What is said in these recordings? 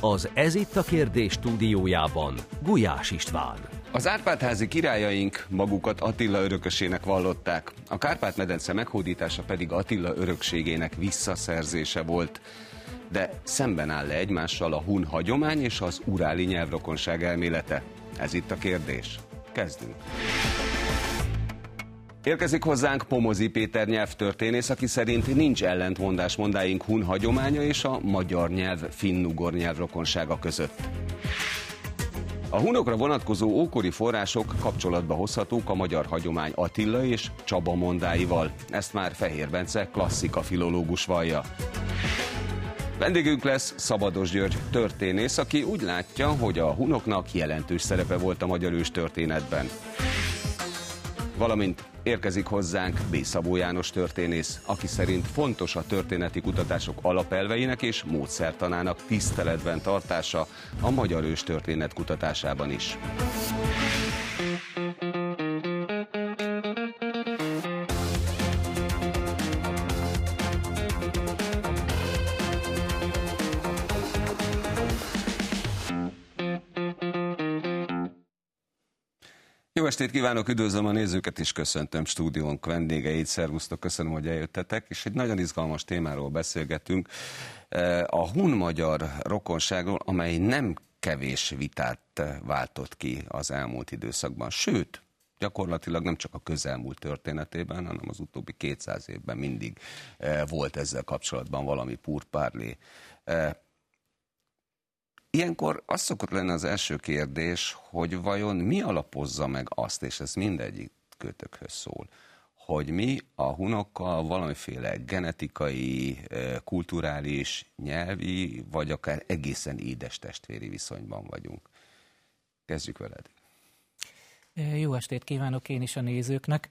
Az Ez itt a kérdés stúdiójában Gulyás István. Az Árpádházi királyaink magukat Attila örökösének vallották, a Kárpát-medence meghódítása pedig Attila örökségének visszaszerzése volt. De szemben áll le egymással a hun hagyomány és az uráli nyelvrokonság elmélete? Ez itt a kérdés. Kezdünk. Érkezik hozzánk Pomozi Péter nyelvtörténész, aki szerint nincs ellentmondás mondáink hun hagyománya és a magyar nyelv finnugor nyelvrokonsága között. A hunokra vonatkozó ókori források kapcsolatba hozhatók a magyar hagyomány Attila és Csaba mondáival. Ezt már Fehér Bence klasszika filológus vallja. Vendégünk lesz Szabados György történész, aki úgy látja, hogy a hunoknak jelentős szerepe volt a magyar ős. Valamint Érkezik hozzánk B. Szabó János történész, aki szerint fontos a történeti kutatások alapelveinek és módszertanának tiszteletben tartása a magyar ős történet kutatásában is. Estét kívánok, üdvözlöm a nézőket, és köszöntöm stúdiónk vendégeit. Szervusztok, köszönöm, hogy eljöttetek, és egy nagyon izgalmas témáról beszélgetünk. Eh, a hun-magyar rokonságról, amely nem kevés vitát eh, váltott ki az elmúlt időszakban. Sőt, gyakorlatilag nem csak a közelmúlt történetében, hanem az utóbbi 200 évben mindig eh, volt ezzel kapcsolatban valami purpárlé. Ilyenkor az szokott lenni az első kérdés, hogy vajon mi alapozza meg azt, és ez mindegyik kötökhöz szól, hogy mi a hunokkal valamiféle genetikai, eh, kulturális, nyelvi, vagy akár egészen édes testvéri viszonyban vagyunk. Kezdjük veled. Jó estét kívánok én is a nézőknek.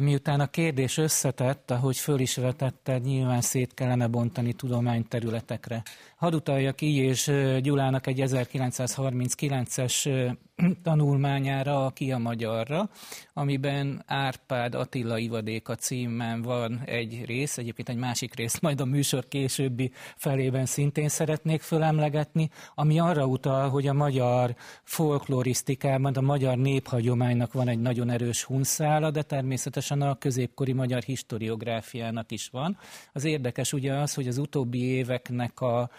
Miután a kérdés összetett, ahogy föl is vetetted, nyilván szét kellene bontani tudományterületekre. Hadd utaljak így és Gyulának egy 1939-es tanulmányára, aki a magyarra, amiben Árpád Attila Ivadéka címen van egy rész, egyébként egy másik rész, majd a műsor későbbi felében szintén szeretnék fölemlegetni, ami arra utal, hogy a magyar folklorisztikában, a magyar néphagyománynak van egy nagyon erős hunszála, de természetesen a középkori magyar historiográfiának is van. Az érdekes ugye az, hogy az utóbbi éveknek a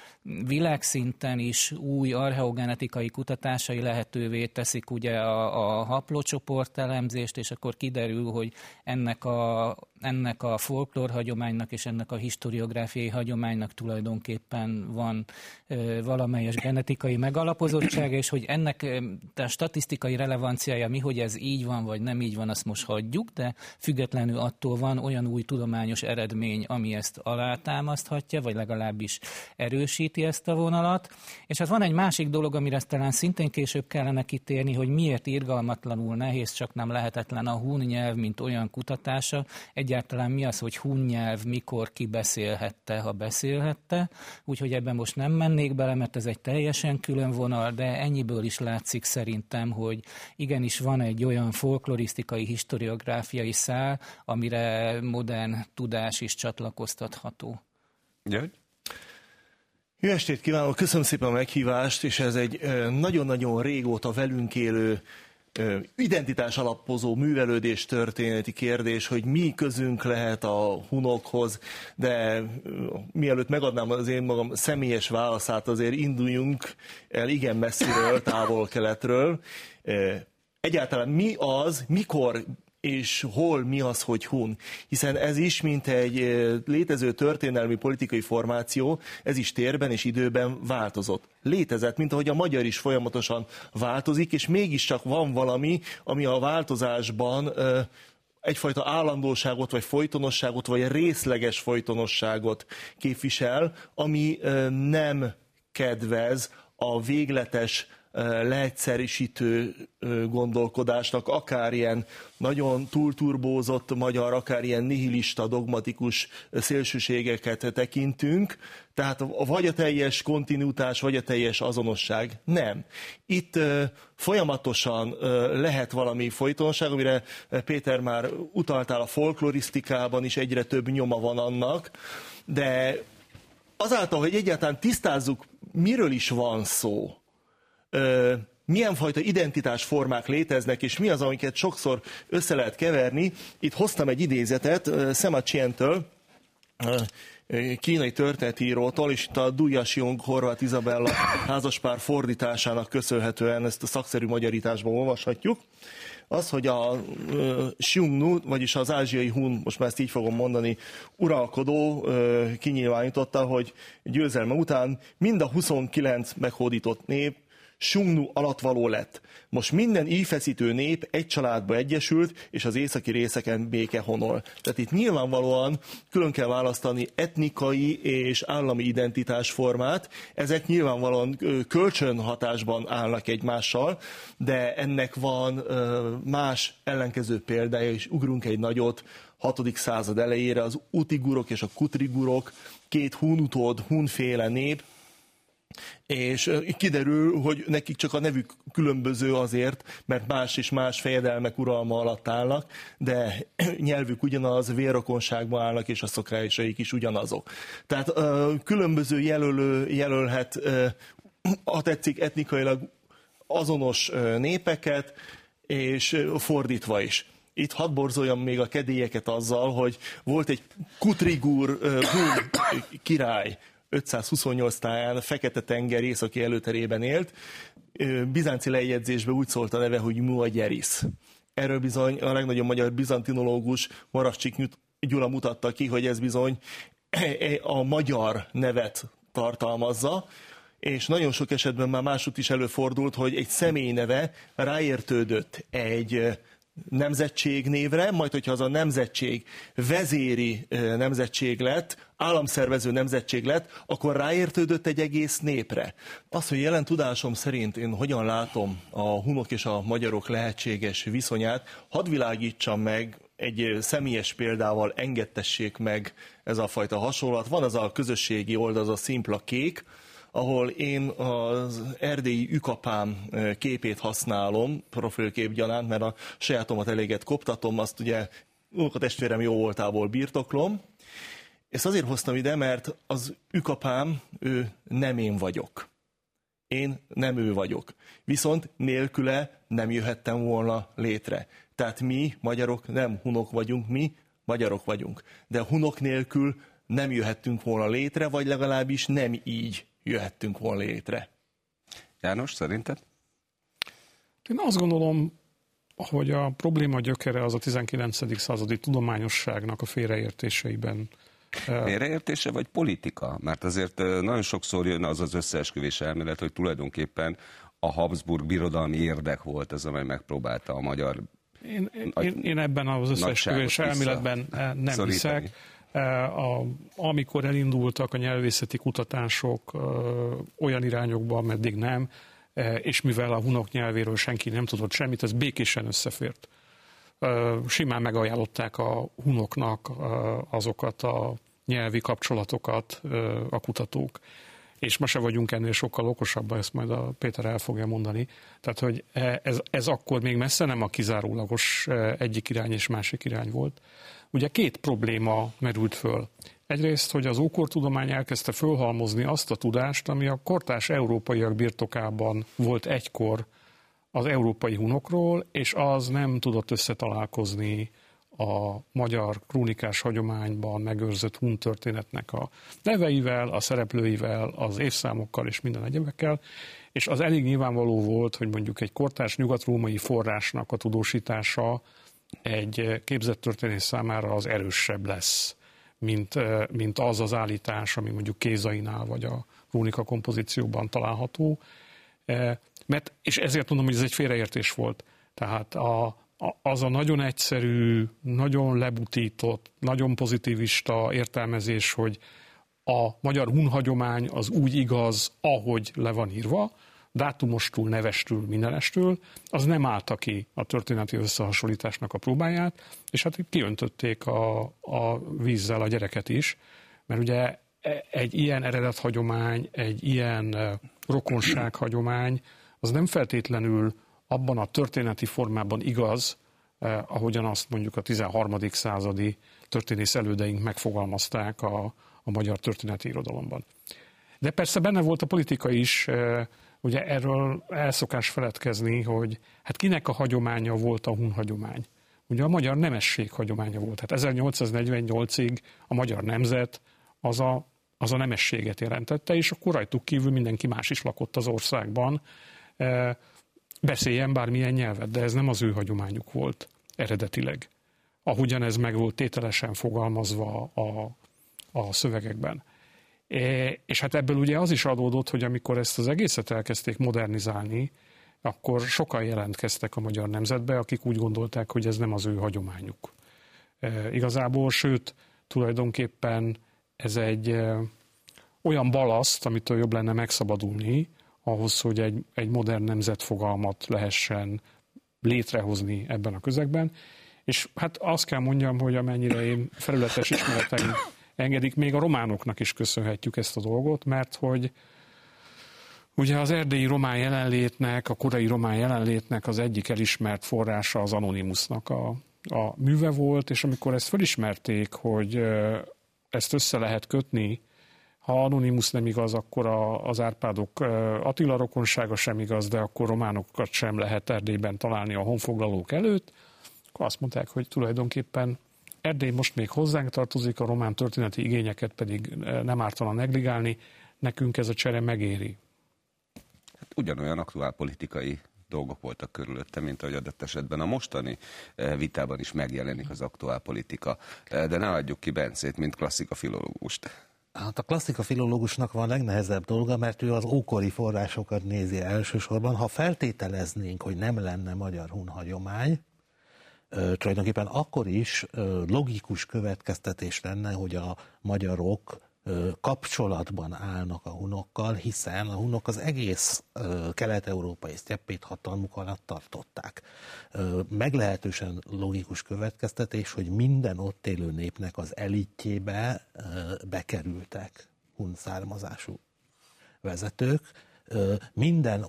világszinten is új archeogenetikai kutatásai lehetővé teszik ugye a, a haplócsoport elemzést, és akkor kiderül, hogy ennek a, ennek a folklór hagyománynak és ennek a historiográfiai hagyománynak tulajdonképpen van ö, valamelyes genetikai megalapozottsága, és hogy ennek a statisztikai relevanciája mi, hogy ez így van, vagy nem így van, azt most hagyjuk, de függetlenül attól van olyan új tudományos eredmény, ami ezt alátámaszthatja, vagy legalábbis erősíti ezt a vonalat. És hát van egy másik dolog, amire talán szintén később kellene kitérni, hogy miért irgalmatlanul nehéz, csak nem lehetetlen a hun nyelv, mint olyan kutatása. Egyáltalán mi az, hogy hun nyelv, mikor ki beszélhette, ha beszélhette. Úgyhogy ebben most nem mennék bele, mert ez egy teljesen külön vonal, de ennyiből is látszik szerintem, hogy igenis van egy olyan folklorisztikai, historiográfiai szál, amire modern tudás is csatlakoztatható. György? Jó estét kívánok, köszönöm szépen a meghívást, és ez egy nagyon-nagyon régóta velünk élő identitás alapozó művelődés történeti kérdés, hogy mi közünk lehet a hunokhoz, de mielőtt megadnám az én magam személyes válaszát, azért induljunk el igen messziről, távol-keletről. Egyáltalán mi az, mikor és hol mi az, hogy hun. Hiszen ez is, mint egy létező történelmi politikai formáció, ez is térben és időben változott. Létezett, mint ahogy a magyar is folyamatosan változik, és mégiscsak van valami, ami a változásban egyfajta állandóságot, vagy folytonosságot, vagy részleges folytonosságot képvisel, ami nem kedvez a végletes leegyszerűsítő gondolkodásnak, akár ilyen nagyon túlturbózott magyar, akár ilyen nihilista, dogmatikus szélsőségeket tekintünk, tehát vagy a teljes kontinuitás, vagy a teljes azonosság. Nem. Itt folyamatosan lehet valami folytonosság, amire Péter már utaltál a folklorisztikában is egyre több nyoma van annak, de azáltal, hogy egyáltalán tisztázzuk miről is van szó. Milyen fajta identitásformák léteznek, és mi az, amiket sokszor össze lehet keverni. Itt hoztam egy idézetet Sema Chien-től, kínai történetírótól, és itt a Dujas Jung Horváth Izabella házaspár fordításának köszönhetően ezt a szakszerű magyarításban olvashatjuk. Az, hogy a Xiongnu, vagyis az ázsiai hun, most már ezt így fogom mondani, uralkodó kinyilvánította, hogy győzelme után mind a 29 meghódított nép Sungnu alatvaló lett. Most minden ífeszítő nép egy családba egyesült, és az északi részeken béke honol. Tehát itt nyilvánvalóan külön kell választani etnikai és állami identitásformát. Ezek nyilvánvalóan kölcsönhatásban állnak egymással, de ennek van más ellenkező példája, és ugrunk egy nagyot, 6. század elejére az utigurok és a kutrigurok, két hunutód, hunféle nép, és kiderül, hogy nekik csak a nevük különböző azért, mert más és más fejedelmek uralma alatt állnak, de nyelvük ugyanaz, vérrokonságban állnak, és a szokásaik is ugyanazok. Tehát különböző jelölő jelölhet, ha tetszik, etnikailag azonos népeket, és fordítva is. Itt hadd borzoljam még a kedélyeket azzal, hogy volt egy Kutrigur Hun király, 528 táján Fekete-tenger északi előterében élt. Bizánci lejegyzésben úgy szólt a neve, hogy Muagyeris. Erről bizony a legnagyobb magyar bizantinológus Marascsik Gyula mutatta ki, hogy ez bizony a magyar nevet tartalmazza, és nagyon sok esetben már másút is előfordult, hogy egy személy neve ráértődött egy nemzetség névre, majd hogyha az a nemzetség vezéri nemzetség lett, államszervező nemzetség lett, akkor ráértődött egy egész népre. Az, hogy jelen tudásom szerint én hogyan látom a hunok és a magyarok lehetséges viszonyát, hadd világítsam meg egy személyes példával engedtessék meg ez a fajta hasonlat. Van az a közösségi oldal, az a Szimpla Kék, ahol én az erdélyi ükapám képét használom profilkép gyanánt, mert a sajátomat eléget koptatom, azt ugye a testvérem jó voltából birtoklom. Ezt azért hoztam ide, mert az ükapám, ő nem én vagyok. Én nem ő vagyok. Viszont nélküle nem jöhettem volna létre. Tehát mi, magyarok, nem hunok vagyunk, mi magyarok vagyunk. De hunok nélkül nem jöhettünk volna létre, vagy legalábbis nem így jöhettünk volna létre. János, szerinted? Én azt gondolom, hogy a probléma gyökere az a 19. századi tudományosságnak a félreértéseiben Félreértése vagy politika? Mert azért nagyon sokszor jön az az összeesküvés elmélet, hogy tulajdonképpen a Habsburg birodalmi érdek volt az, amely megpróbálta a magyar én, én, én ebben az összeesküvés elméletben nem szorítani. hiszek. A, amikor elindultak a nyelvészeti kutatások olyan irányokba, meddig nem, és mivel a hunok nyelvéről senki nem tudott semmit, ez békésen összefért. Simán megajánlották a hunoknak azokat a nyelvi kapcsolatokat a kutatók. És ma se vagyunk ennél sokkal okosabb, ezt majd a Péter el fogja mondani. Tehát, hogy ez, ez akkor még messze nem a kizárólagos egyik irány és másik irány volt. Ugye két probléma merült föl. Egyrészt, hogy az ókortudomány elkezdte fölhalmozni azt a tudást, ami a kortás európaiak birtokában volt egykor az európai hunokról, és az nem tudott összetalálkozni a magyar krónikás hagyományban megőrzött hun történetnek a neveivel, a szereplőivel, az évszámokkal és minden egyebekkel, és az elég nyilvánvaló volt, hogy mondjuk egy kortás nyugatrómai forrásnak a tudósítása egy képzett történész számára az erősebb lesz, mint, mint az az állítás, ami mondjuk Kézainál vagy a Rónika kompozícióban található. Mert, és ezért mondom, hogy ez egy félreértés volt. Tehát a, a, az a nagyon egyszerű, nagyon lebutított, nagyon pozitivista értelmezés, hogy a magyar hunhagyomány az úgy igaz, ahogy le van írva, dátumostól, nevestől, mindenestől, az nem állta ki a történeti összehasonlításnak a próbáját, és hát kiöntötték a, a vízzel a gyereket is, mert ugye e, egy ilyen eredethagyomány, egy ilyen e, rokonsághagyomány, az nem feltétlenül abban a történeti formában igaz, eh, ahogyan azt mondjuk a 13. századi történész elődeink megfogalmazták a, a magyar történeti irodalomban. De persze benne volt a politika is, ugye erről elszokás feledkezni, hogy hát kinek a hagyománya volt a hun hagyomány. Ugye a magyar nemesség hagyománya volt. Hát 1848-ig a magyar nemzet az a, az a nemességet jelentette, és akkor rajtuk kívül mindenki más is lakott az országban. E, beszéljen bármilyen nyelvet, de ez nem az ő hagyományuk volt eredetileg. Ahogyan ez meg volt tételesen fogalmazva a, a szövegekben. E, és hát ebből ugye az is adódott, hogy amikor ezt az egészet elkezdték modernizálni, akkor sokan jelentkeztek a magyar nemzetbe, akik úgy gondolták, hogy ez nem az ő hagyományuk. E, igazából, sőt, tulajdonképpen ez egy e, olyan balaszt, amitől jobb lenne megszabadulni, ahhoz, hogy egy, egy modern nemzetfogalmat lehessen létrehozni ebben a közegben. És hát azt kell mondjam, hogy amennyire én felületes ismereteim engedik, még a románoknak is köszönhetjük ezt a dolgot, mert hogy Ugye az erdélyi román jelenlétnek, a korai román jelenlétnek az egyik elismert forrása az Anonymusnak a, a műve volt, és amikor ezt felismerték, hogy ezt össze lehet kötni, ha Anonymus nem igaz, akkor a, az Árpádok Attila rokonsága sem igaz, de akkor románokat sem lehet Erdélyben találni a honfoglalók előtt, akkor azt mondták, hogy tulajdonképpen Erdély most még hozzánk tartozik, a román történeti igényeket pedig nem ártana negligálni, nekünk ez a csere megéri ugyanolyan aktuál politikai dolgok voltak körülötte, mint ahogy adott esetben a mostani eh, vitában is megjelenik az aktuál politika. Eh, de ne adjuk ki Bencét, mint klasszika filológust. Hát a klasszika filológusnak van a legnehezebb dolga, mert ő az ókori forrásokat nézi elsősorban. Ha feltételeznénk, hogy nem lenne magyar hun hagyomány, tulajdonképpen akkor is logikus következtetés lenne, hogy a magyarok kapcsolatban állnak a hunokkal, hiszen a hunok az egész kelet-európai sztyeppét hatalmuk alatt tartották. Meglehetősen logikus következtetés, hogy minden ott élő népnek az elitjébe bekerültek hun származású vezetők, minden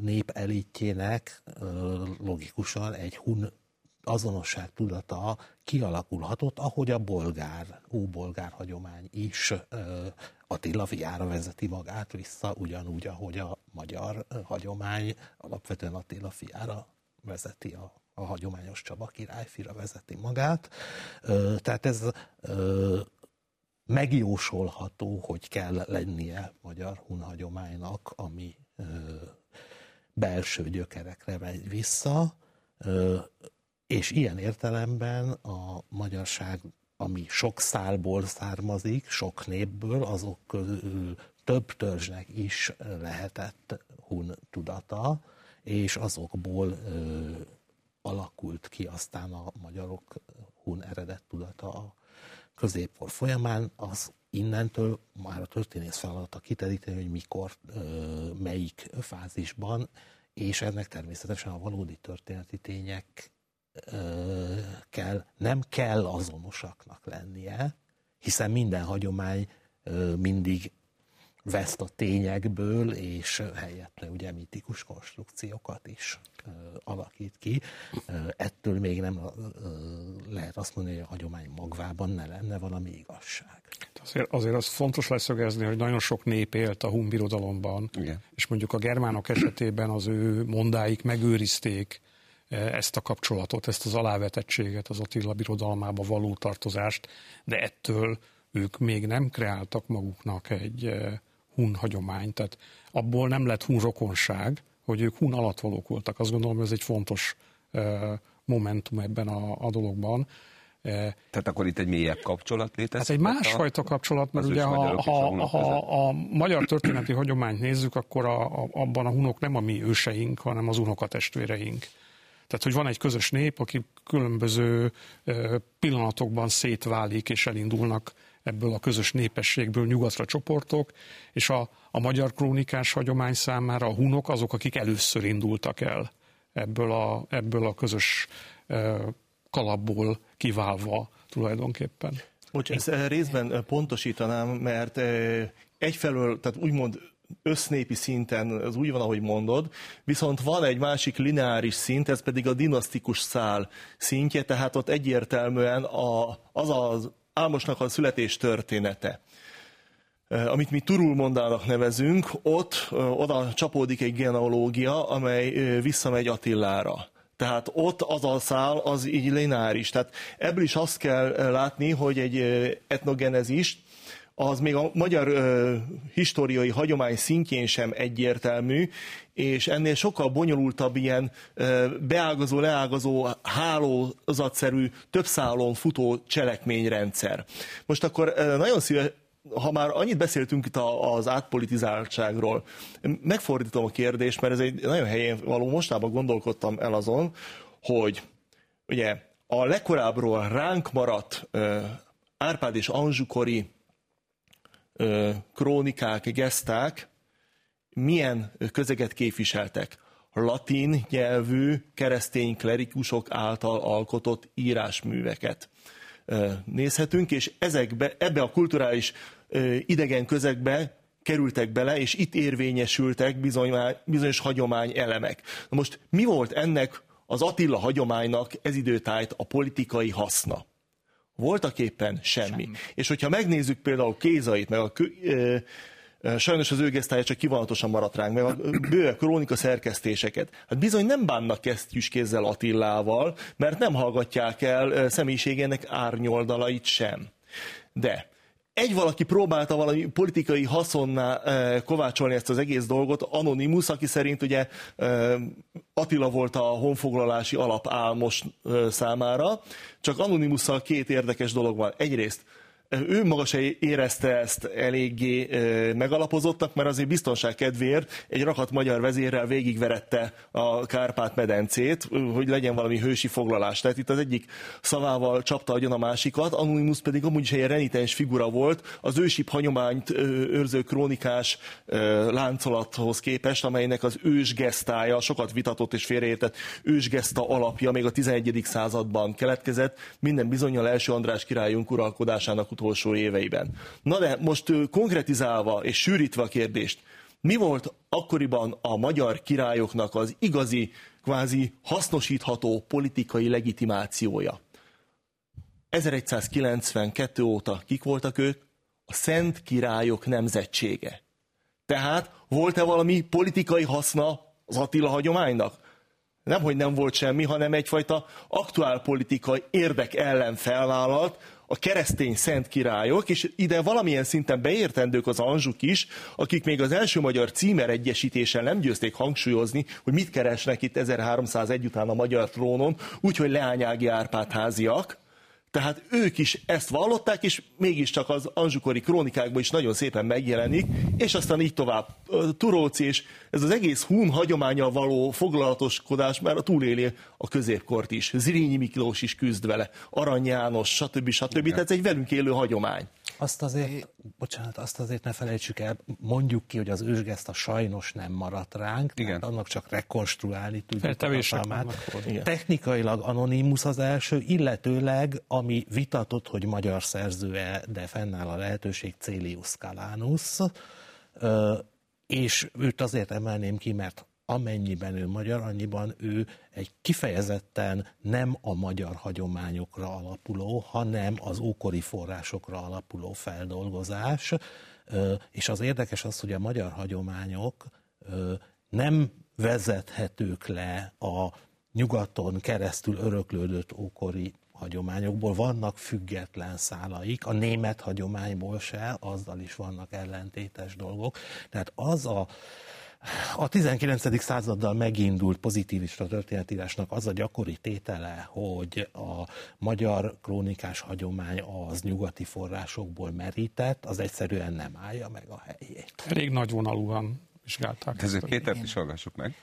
nép elitjének logikusan egy hun azonosság tudata kialakulhatott, ahogy a bolgár, óbolgár hagyomány is Attila fiára vezeti magát vissza, ugyanúgy, ahogy a magyar hagyomány alapvetően Attila fiára vezeti a, a hagyományos Csaba királyfira vezeti magát. Tehát ez megjósolható, hogy kell lennie magyar hun hagyománynak, ami belső gyökerekre megy vissza, és ilyen értelemben a magyarság, ami sok szálból származik, sok népből, azok közül több törzsnek is lehetett hun tudata, és azokból ö, alakult ki aztán a magyarok hun eredet tudata a középkor folyamán, az innentől már a történész feladata kiteríteni, hogy mikor, ö, melyik fázisban, és ennek természetesen a valódi történeti tények kell, nem kell azonosaknak lennie, hiszen minden hagyomány mindig veszt a tényekből, és helyette ugye mitikus konstrukciókat is alakít ki. Ettől még nem lehet azt mondani, hogy a hagyomány magvában ne lenne valami igazság. Azért, azért az fontos leszögezni, hogy nagyon sok nép élt a Hun birodalomban, Igen. és mondjuk a germánok esetében az ő mondáik megőrizték ezt a kapcsolatot, ezt az alávetettséget, az Attila birodalmába való tartozást, de ettől ők még nem kreáltak maguknak egy eh, hun hagyományt, tehát abból nem lett hun rokonság, hogy ők hun alatvalók voltak. Azt gondolom, ez egy fontos eh, momentum ebben a, a dologban. Eh, tehát akkor itt egy mélyebb kapcsolat létezik? Hát egy másfajta kapcsolat, mert ugye ha, ha, ha a magyar történeti hagyományt nézzük, akkor a, a, abban a hunok nem a mi őseink, hanem az unokatestvéreink. Tehát, hogy van egy közös nép, aki különböző pillanatokban szétválik és elindulnak ebből a közös népességből nyugatra csoportok, és a, a magyar krónikás hagyomány számára a hunok azok, akik először indultak el ebből a, ebből a közös kalapból kiválva tulajdonképpen. Bocs, ezt részben pontosítanám, mert egyfelől, tehát úgymond össznépi szinten az úgy van, ahogy mondod, viszont van egy másik lineáris szint, ez pedig a dinasztikus szál szintje, tehát ott egyértelműen a, az az Álmosnak a születés története. amit mi turulmondának nevezünk, ott oda csapódik egy genealógia, amely visszamegy Attilára. Tehát ott az a szál, az így lineáris. Tehát ebből is azt kell látni, hogy egy etnogenezist, az még a magyar ö, historiai hagyomány szintjén sem egyértelmű, és ennél sokkal bonyolultabb ilyen ö, beágazó, leágazó, hálózatszerű, több szálon futó cselekményrendszer. Most akkor ö, nagyon szíves, ha már annyit beszéltünk itt az átpolitizáltságról, megfordítom a kérdést, mert ez egy nagyon helyén való, mostában gondolkodtam el azon, hogy ugye a legkorábbról ránk maradt Árpád és Anzsukori krónikák, geszták milyen közeget képviseltek. Latin nyelvű keresztény klerikusok által alkotott írásműveket nézhetünk, és ezekbe, ebbe a kulturális idegen közegbe kerültek bele, és itt érvényesültek bizony, bizonyos hagyomány elemek. Na most mi volt ennek az Attila hagyománynak ez időtájt a politikai haszna? Voltak éppen semmi. semmi. És hogyha megnézzük például Kézait, meg a Sajnos az ő gesztája csak kivonatosan maradt ránk, meg a bő krónika szerkesztéseket. Hát bizony nem bánnak kézzel Attillával, mert nem hallgatják el személyiségének árnyoldalait sem. De egy valaki próbálta valami politikai haszonná kovácsolni ezt az egész dolgot, Anonymous, aki szerint ugye Attila volt a honfoglalási alap álmos számára, csak Anonymusszal két érdekes dolog van. Egyrészt ő maga se érezte ezt eléggé megalapozottnak, mert azért biztonság kedvéért egy rakat magyar vezérrel végigverette a Kárpát-medencét, hogy legyen valami hősi foglalás. Tehát itt az egyik szavával csapta agyon a másikat, Anonymous pedig amúgy is egy renitens figura volt, az ősip hagyományt őrző krónikás láncolathoz képest, amelynek az ősgesztája, sokat vitatott és félreértett ősgeszta alapja még a 11. században keletkezett, minden bizonyal első András királyunk uralkodásának utolsó éveiben. Na de most konkretizálva és sűrítve a kérdést, mi volt akkoriban a magyar királyoknak az igazi, kvázi hasznosítható politikai legitimációja? 1192 óta kik voltak ők? A Szent Királyok nemzetsége. Tehát volt-e valami politikai haszna az Attila hagyománynak? Nem, hogy nem volt semmi, hanem egyfajta aktuál politikai érdek ellen felvállalt, a keresztény szent királyok, és ide valamilyen szinten beértendők az anzsuk is, akik még az első magyar címer egyesítésen nem győzték hangsúlyozni, hogy mit keresnek itt 1301 után a magyar trónon, úgyhogy leányági Árpád háziak, tehát ők is ezt vallották, és mégiscsak az anzsukori krónikákban is nagyon szépen megjelenik, és aztán így tovább. Turóci és ez az egész hun hagyománya való foglalatoskodás már a túléli a középkort is. Zrínyi Miklós is küzd vele, Arany János, stb. stb. Igen. Tehát egy velünk élő hagyomány. Azt azért, bocsánat, azt azért ne felejtsük el, mondjuk ki, hogy az ősgeszt a sajnos nem maradt ránk, Igen. annak csak rekonstruálni tudjuk a számát. Technikailag Anonymous az első, illetőleg, ami vitatott, hogy magyar szerzője, de fennáll a lehetőség Célius Calánus, és őt azért emelném ki, mert amennyiben ő magyar, annyiban ő egy kifejezetten nem a magyar hagyományokra alapuló, hanem az ókori forrásokra alapuló feldolgozás. És az érdekes az, hogy a magyar hagyományok nem vezethetők le a nyugaton keresztül öröklődött ókori hagyományokból, vannak független szálaik, a német hagyományból se, azzal is vannak ellentétes dolgok. Tehát az a a 19. századdal megindult pozitivista történetírásnak az a gyakori tétele, hogy a magyar krónikás hagyomány az nyugati forrásokból merített, az egyszerűen nem állja meg a helyét. Elég nagy vonalúan vizsgálták. Ezért Pétert is hallgassuk meg.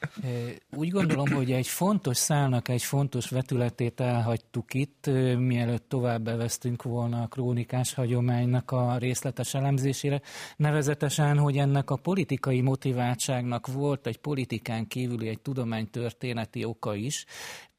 Úgy gondolom, hogy egy fontos szálnak egy fontos vetületét elhagytuk itt, mielőtt tovább beveztünk volna a krónikás hagyománynak a részletes elemzésére, nevezetesen, hogy ennek a politikai motiváltságnak volt egy politikán kívüli egy tudománytörténeti oka is,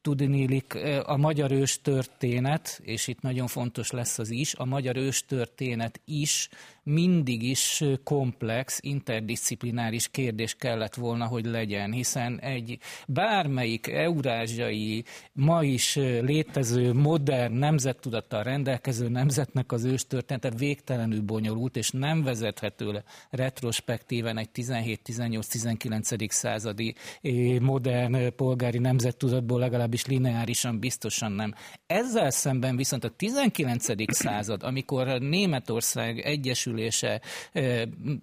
tudnélik a magyar őstörténet, és itt nagyon fontos lesz az is, a magyar őstörténet is mindig is komplex, interdisziplináris kérdés kellett volna, hogy legyen, hiszen egy bármelyik eurázsiai, ma is létező, modern nemzettudattal rendelkező nemzetnek az őstörténete végtelenül bonyolult, és nem vezethető le retrospektíven egy 17-18-19. századi modern polgári nemzettudatból legalábbis lineárisan biztosan nem. Ezzel szemben viszont a 19. század, amikor Németország egyesül települése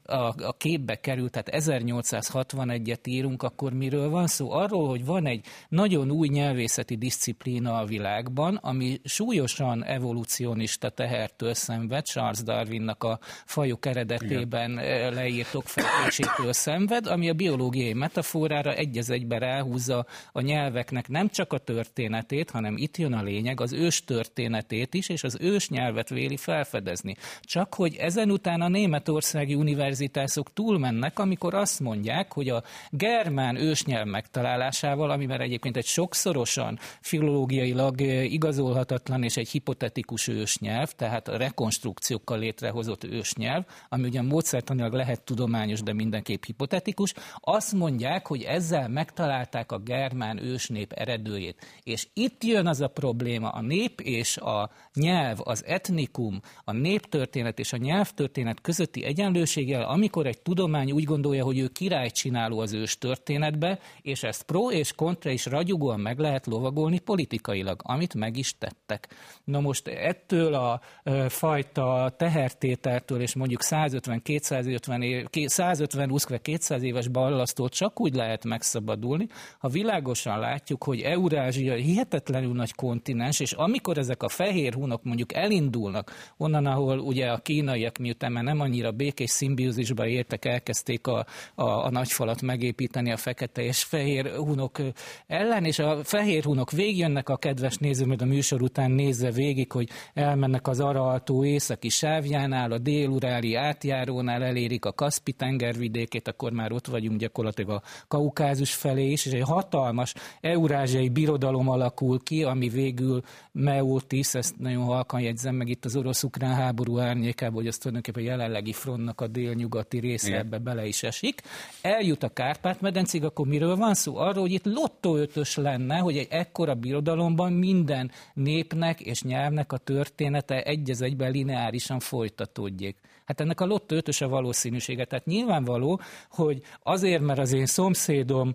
a, a képbe került, tehát 1861-et írunk, akkor miről van szó? Arról, hogy van egy nagyon új nyelvészeti disziplína a világban, ami súlyosan evolúcionista tehertől szenved, Charles Darwinnak a fajok eredetében Igen. leírt okfejtésétől szenved, ami a biológiai metaforára egy egybe ráhúzza a nyelveknek nem csak a történetét, hanem itt jön a lényeg, az ős történetét is, és az ős nyelvet véli felfedezni. Csak hogy ezen után a németországi univerzitások túlmennek, amikor azt mondják, hogy a germán ősnyelv megtalálásával, amivel egyébként egy sokszorosan filológiailag igazolhatatlan és egy hipotetikus ősnyelv, tehát a rekonstrukciókkal létrehozott ősnyelv, ami ugyan módszertanilag lehet tudományos, de mindenképp hipotetikus, azt mondják, hogy ezzel megtalálták a germán ősnép eredőjét. És itt jön az a probléma, a nép és a nyelv, az etnikum, a néptörténet és a nyelvtörténet történet közötti egyenlőséggel, amikor egy tudomány úgy gondolja, hogy ő király csináló az ős történetbe, és ezt pro és kontra is ragyogóan meg lehet lovagolni politikailag, amit meg is tettek. Na most ettől a fajta tehertételtől és mondjuk 150-250 év, 150 200 éves ballasztól csak úgy lehet megszabadulni, ha világosan látjuk, hogy Eurázsia hihetetlenül nagy kontinens, és amikor ezek a fehér hunok mondjuk elindulnak, onnan, ahol ugye a kínaiak miután mert nem annyira békés szimbiózisba értek, elkezdték a, a, a nagyfalat megépíteni a fekete és fehér hunok ellen, és a fehér hunok végjönnek a kedves néző, majd a műsor után nézze végig, hogy elmennek az Araltó északi sávjánál, a déluráli átjárónál elérik a Kaspi tengervidékét, akkor már ott vagyunk gyakorlatilag a Kaukázus felé is, és egy hatalmas eurázsiai birodalom alakul ki, ami végül Meotis, ezt nagyon halkan jegyzem meg itt az orosz-ukrán háború árnyékában, hogy azt tulajdonképpen a jelenlegi frontnak a délnyugati része Igen. ebbe bele is esik. Eljut a Kárpát-medencig, akkor miről van szó? Arról, hogy itt lottóötös lenne, hogy egy ekkora birodalomban minden népnek és nyelvnek a története egy egyben lineárisan folytatódjék. Hát ennek a lottó ötös a valószínűsége. Tehát nyilvánvaló, hogy azért, mert az én szomszédom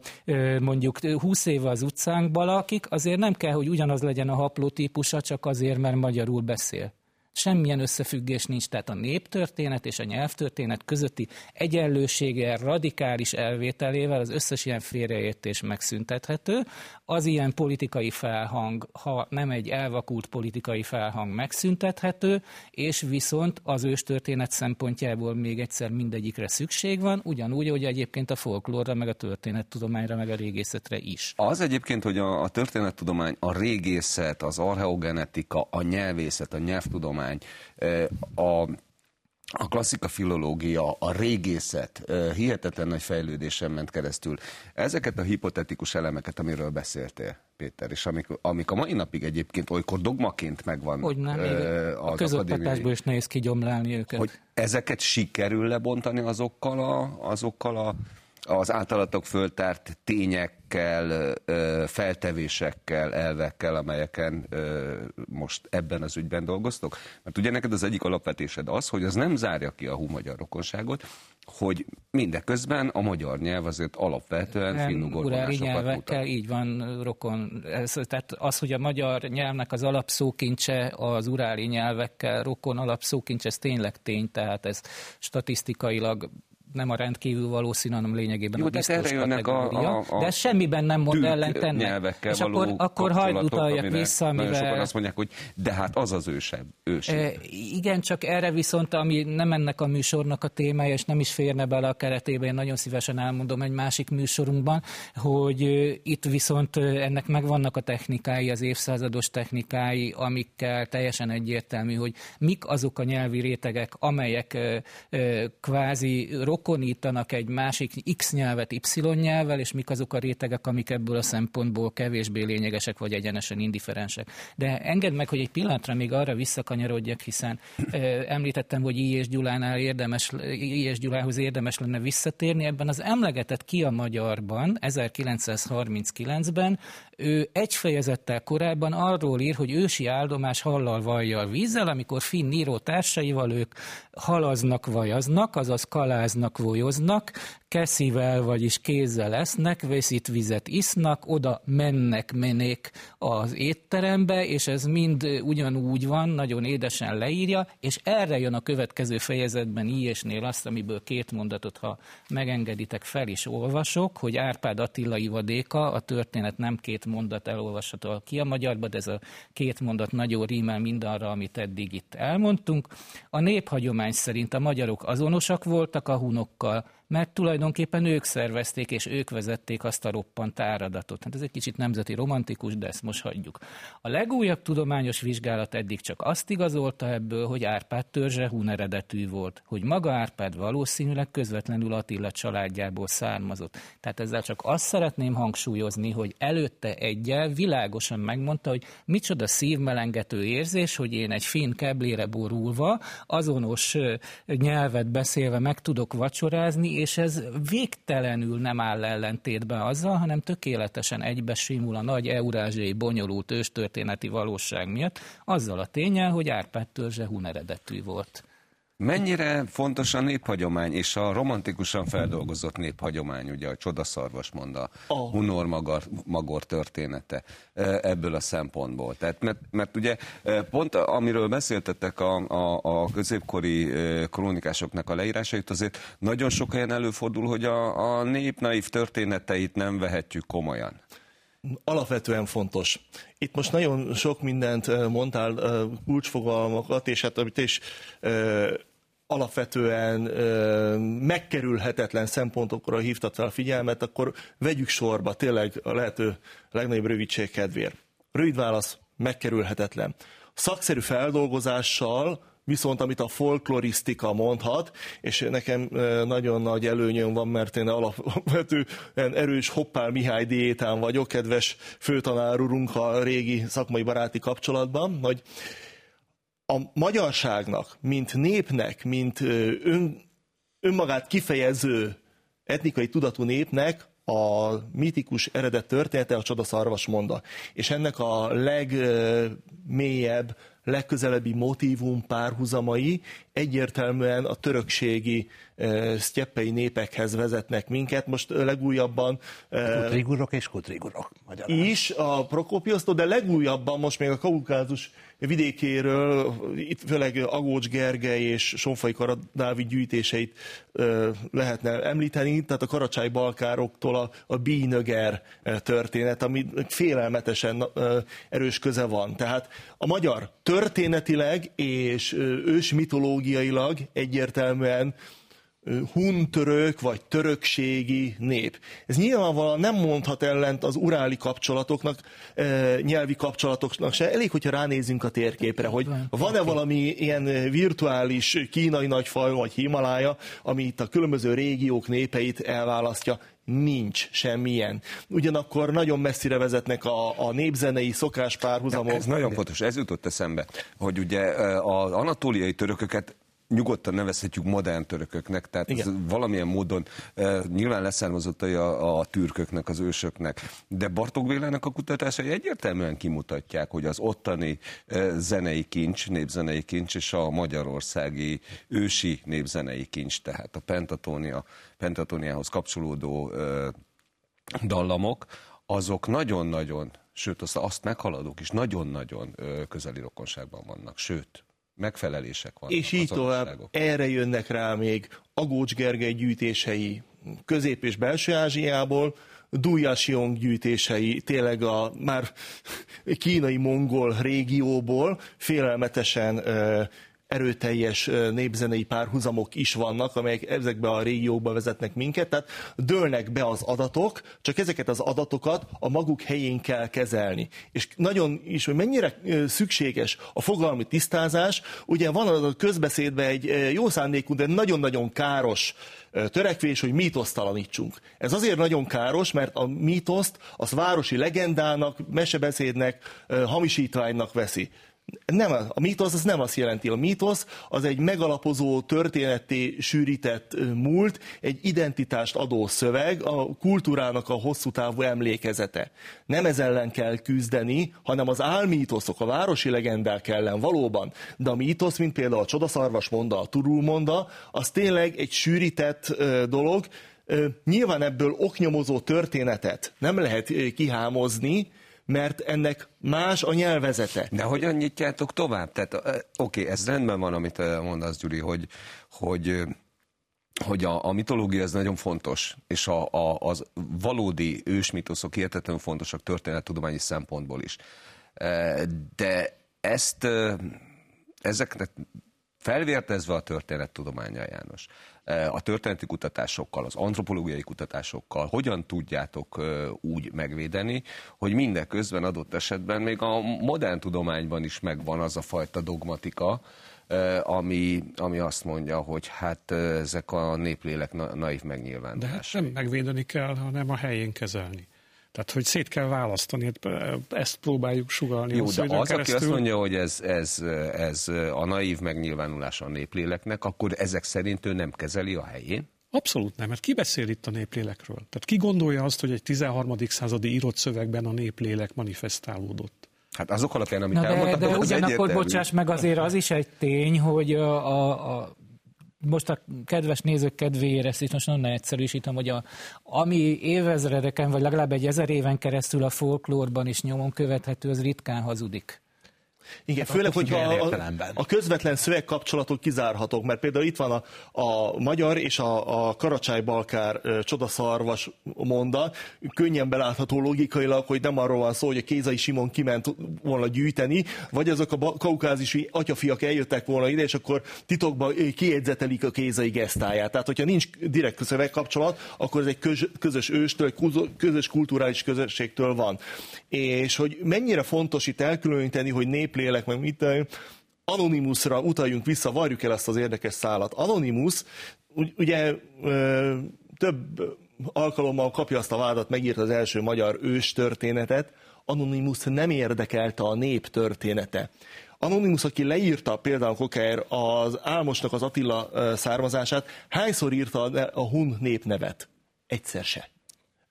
mondjuk 20 éve az utcánkban lakik, azért nem kell, hogy ugyanaz legyen a haplótípusa, csak azért, mert magyarul beszél semmilyen összefüggés nincs, tehát a néptörténet és a nyelvtörténet közötti egyenlősége radikális elvételével az összes ilyen félreértés megszüntethető. Az ilyen politikai felhang, ha nem egy elvakult politikai felhang megszüntethető, és viszont az őstörténet szempontjából még egyszer mindegyikre szükség van, ugyanúgy, hogy egyébként a folklórra, meg a történettudományra, meg a régészetre is. Az egyébként, hogy a, a történettudomány, a régészet, az archeogenetika, a nyelvészet, a nyelvtudomány, tudomány, a a klasszika filológia, a régészet hihetetlen nagy fejlődésen ment keresztül. Ezeket a hipotetikus elemeket, amiről beszéltél, Péter, és amik, amik a mai napig egyébként olykor dogmaként megvan hogy nem, az a közoktatásból is nehéz kigyomlálni őket. Hogy ezeket sikerül lebontani azokkal a, azokkal a az általatok föltárt tényekkel, feltevésekkel, elvekkel, amelyeken most ebben az ügyben dolgoztok? Mert ugye neked az egyik alapvetésed az, hogy az nem zárja ki a hú magyar rokonságot, hogy mindeközben a magyar nyelv azért alapvetően finnugor nyelvekkel, így van, rokon. Ez, tehát az, hogy a magyar nyelvnek az alapszókincse az uráli nyelvekkel rokon alapszókincse, ez tényleg tény, tehát ez statisztikailag nem a rendkívül valószínű, hanem lényegében Jó, a biztos erre jönnek a, a, a, De semmiben nem mond ellen És akkor, akkor hagyd utaljak vissza, amivel... sokan azt mondják, hogy de hát az az ősebb, ősebb. E, igen, csak erre viszont, ami nem ennek a műsornak a témája, és nem is férne bele a keretébe, én nagyon szívesen elmondom egy másik műsorunkban, hogy itt viszont ennek megvannak a technikái, az évszázados technikái, amikkel teljesen egyértelmű, hogy mik azok a nyelvi rétegek, amelyek kvázi rok rokonítanak egy másik X nyelvet Y nyelvvel, és mik azok a rétegek, amik ebből a szempontból kevésbé lényegesek, vagy egyenesen indiferensek. De engedd meg, hogy egy pillanatra még arra visszakanyarodjak, hiszen ö, említettem, hogy I. Gyulánál érdemes, I. Gyulához érdemes lenne visszatérni. Ebben az emlegetett ki a magyarban 1939-ben ő egy fejezettel korábban arról ír, hogy ősi áldomás hallal vajjal vízzel, amikor finn író társaival ők halaznak, vajaznak, azaz kaláznak, volyoznak, keszivel, vagyis kézzel esznek, vészít vizet isznak, oda mennek menék az étterembe, és ez mind ugyanúgy van, nagyon édesen leírja, és erre jön a következő fejezetben Ilyesnél azt, amiből két mondatot, ha megengeditek, fel is olvasok, hogy Árpád Attila ivadéka, a történet nem két mondat elolvasható ki a magyarba, de ez a két mondat nagyon rímel mindarra, amit eddig itt elmondtunk. A néphagyomány szerint a magyarok azonosak voltak a hunokkal, mert tulajdonképpen ők szervezték és ők vezették azt a roppant áradatot. Hát ez egy kicsit nemzeti romantikus, de ezt most hagyjuk. A legújabb tudományos vizsgálat eddig csak azt igazolta ebből, hogy Árpád törzse hun eredetű volt, hogy maga Árpád valószínűleg közvetlenül Attila családjából származott. Tehát ezzel csak azt szeretném hangsúlyozni, hogy előtte egyel világosan megmondta, hogy micsoda szívmelengető érzés, hogy én egy finn keblére borulva, azonos nyelvet beszélve meg tudok vacsorázni, és ez végtelenül nem áll ellentétben azzal, hanem tökéletesen egybesimul a nagy eurázsiai bonyolult őstörténeti valóság miatt, azzal a tényel, hogy Árpád törzse hun eredetű volt. Mennyire fontos a néphagyomány és a romantikusan feldolgozott néphagyomány, ugye a csodaszarvas mond a oh. Hunor Magor, Magor története e, ebből a szempontból. Tehát, mert, mert ugye e, pont amiről beszéltetek a, a, a középkori e, krónikásoknak a leírásait, azért nagyon sok helyen előfordul, hogy a, a nép naív történeteit nem vehetjük komolyan alapvetően fontos. Itt most nagyon sok mindent mondtál, kulcsfogalmakat, és hát amit is alapvetően ö, megkerülhetetlen szempontokra hívtad fel a figyelmet, akkor vegyük sorba tényleg a lehető legnagyobb rövidség kedvéért. Rövid válasz, megkerülhetetlen. Szakszerű feldolgozással viszont amit a folklorisztika mondhat, és nekem nagyon nagy előnyöm van, mert én alapvetően erős Hoppál Mihály diétán vagyok, kedves főtanár urunk a régi szakmai baráti kapcsolatban, hogy a magyarságnak, mint népnek, mint ön, önmagát kifejező etnikai tudatú népnek a mitikus eredet története a csodaszarvas monda. És ennek a legmélyebb, legközelebbi motívum párhuzamai egyértelműen a törökségi sztyeppei népekhez vezetnek minket. Most legújabban... Kutrigurok és kutrigurok. Magyarán. Is a Prokopiosztó, de legújabban most még a kaukázus vidékéről, itt főleg Agócs Gergely és Sonfai Karadávi gyűjtéseit lehetne említeni, tehát a karacsály balkároktól a, a bínöger történet, ami félelmetesen erős köze van. Tehát a magyar történetileg és ős mitológiailag egyértelműen huntörök vagy törökségi nép. Ez nyilvánvalóan nem mondhat ellent az uráli kapcsolatoknak, nyelvi kapcsolatoknak se. Elég, hogyha ránézünk a térképre, hogy van-e valami ilyen virtuális kínai nagyfaj vagy Himalája, ami itt a különböző régiók népeit elválasztja nincs semmilyen. Ugyanakkor nagyon messzire vezetnek a, a népzenei szokás párhuzamok. Ez nagyon fontos, ez jutott eszembe, hogy ugye az anatóliai törököket nyugodtan nevezhetjük modern törököknek, tehát ez valamilyen módon e, nyilván leszármazottai a, a türköknek, az ősöknek, de Bartók Bélának a kutatásai egyértelműen kimutatják, hogy az ottani e, zenei kincs, népzenei kincs és a magyarországi ősi népzenei kincs, tehát a pentatónia, pentatóniához kapcsolódó e, dallamok, azok nagyon-nagyon, sőt azt, azt meghaladók is nagyon-nagyon közeli rokonságban vannak, sőt, megfelelések vannak. És így tovább, erre jönnek rá még Agócs Gergely gyűjtései Közép- és Belső-Ázsiából, Dujasiong gyűjtései tényleg a már kínai mongol régióból félelmetesen erőteljes népzenei párhuzamok is vannak, amelyek ezekbe a régiókba vezetnek minket, tehát dőlnek be az adatok, csak ezeket az adatokat a maguk helyén kell kezelni. És nagyon is, hogy mennyire szükséges a fogalmi tisztázás, ugye van a közbeszédben egy jó szándékú, de nagyon-nagyon káros törekvés, hogy mítosztalanítsunk. Ez azért nagyon káros, mert a mítoszt az városi legendának, mesebeszédnek, hamisítványnak veszi nem, a mítosz az nem azt jelenti. A mítosz az egy megalapozó, történeti sűrített múlt, egy identitást adó szöveg, a kultúrának a hosszú távú emlékezete. Nem ez ellen kell küzdeni, hanem az álmítoszok, a városi legendák ellen valóban. De a mítosz, mint például a csodaszarvas monda, a turul monda, az tényleg egy sűrített dolog, Nyilván ebből oknyomozó történetet nem lehet kihámozni, mert ennek más a nyelvezete. De hogyan nyitjátok tovább? Tehát oké, ez rendben van, amit mondasz, Gyuri, hogy, hogy hogy a, a mitológia ez nagyon fontos, és a, a, az valódi ősmitoszok hihetetlenül fontosak történettudományi szempontból is. De ezt ezeknek felvértezve a történettudománya, János, a történeti kutatásokkal, az antropológiai kutatásokkal hogyan tudjátok úgy megvédeni, hogy mindeközben adott esetben még a modern tudományban is megvan az a fajta dogmatika, ami, ami azt mondja, hogy hát ezek a néplélek na, naív megnyilvánulásai. De hát nem megvédeni kell, hanem a helyén kezelni. Tehát, hogy szét kell választani, hát, ezt próbáljuk sugalni. Jó, de az, keresztül... aki azt mondja, hogy ez, ez, ez a naív megnyilvánulása a népléleknek, akkor ezek szerint ő nem kezeli a helyén? Abszolút nem, mert ki beszél itt a néplélekről? Tehát ki gondolja azt, hogy egy 13. századi írott szövegben a néplélek manifestálódott? Hát azok alapján, amit Na de, de ugyanakkor, bocsáss meg, azért az is egy tény, hogy a, a, a most a kedves nézők kedvéért ezt is most nagyon egyszerűsítem, hogy a, ami évezredeken, vagy legalább egy ezer éven keresztül a folklórban is nyomon követhető, az ritkán hazudik. Igen, hát főleg, hogyha a, a közvetlen szövegkapcsolatok kizárhatók, mert például itt van a, a magyar és a, a Karacsály-Balkár csodaszarvas monda, könnyen belátható logikailag, hogy nem arról van szó, hogy a Kézai Simon kiment volna gyűjteni, vagy azok a kaukázisi atyafiak eljöttek volna ide, és akkor titokban kiegyzetelik a Kézai gesztáját. Tehát, hogyha nincs direkt szövegkapcsolat, akkor ez egy közös őstől, közös kulturális közösségtől van. És hogy mennyire fontos itt elkülöníteni, hogy nép lélek, meg mit Anonymusra utaljunk vissza, varjuk el ezt az érdekes szálat. Anonymus, ugye több alkalommal kapja azt a vádat, megírta az első magyar ős történetet, Anonymus nem érdekelte a nép története. Anonymus, aki leírta például Koker az Álmosnak az Attila származását, hányszor írta a hun népnevet? Egyszer se.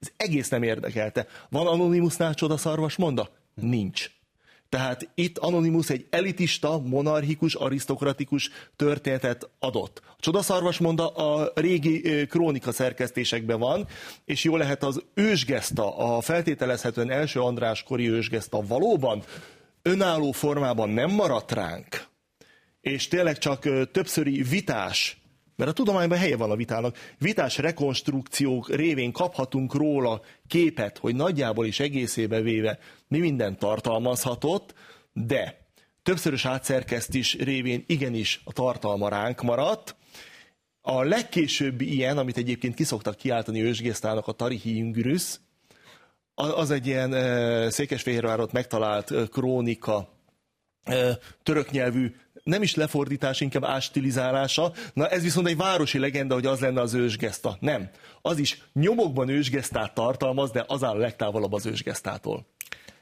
Ez egész nem érdekelte. Van Anonymusnál csodaszarvas monda? Nincs. Tehát itt Anonymous egy elitista, monarchikus, arisztokratikus történetet adott. A Csodaszarvas monda a régi krónika szerkesztésekben van, és jó lehet az ősgeszta, a feltételezhetően első András kori ősgeszta valóban önálló formában nem maradt ránk, és tényleg csak többszöri vitás mert a tudományban helye van a vitának. Vitás rekonstrukciók révén kaphatunk róla képet, hogy nagyjából is egészébe véve mi minden tartalmazhatott, de többszörös átszerkesztés révén igenis a tartalma ránk maradt. A legkésőbbi ilyen, amit egyébként kiszoktak kiáltani ősgésztának a Tarihi Jüngürüsz, az egy ilyen Székesfehérvárot megtalált krónika, török nyelvű nem is lefordítás, inkább ástilizálása. Na ez viszont egy városi legenda, hogy az lenne az ősgeszta. Nem. Az is nyomokban ősgesztát tartalmaz, de az áll a legtávolabb az ősgesztától.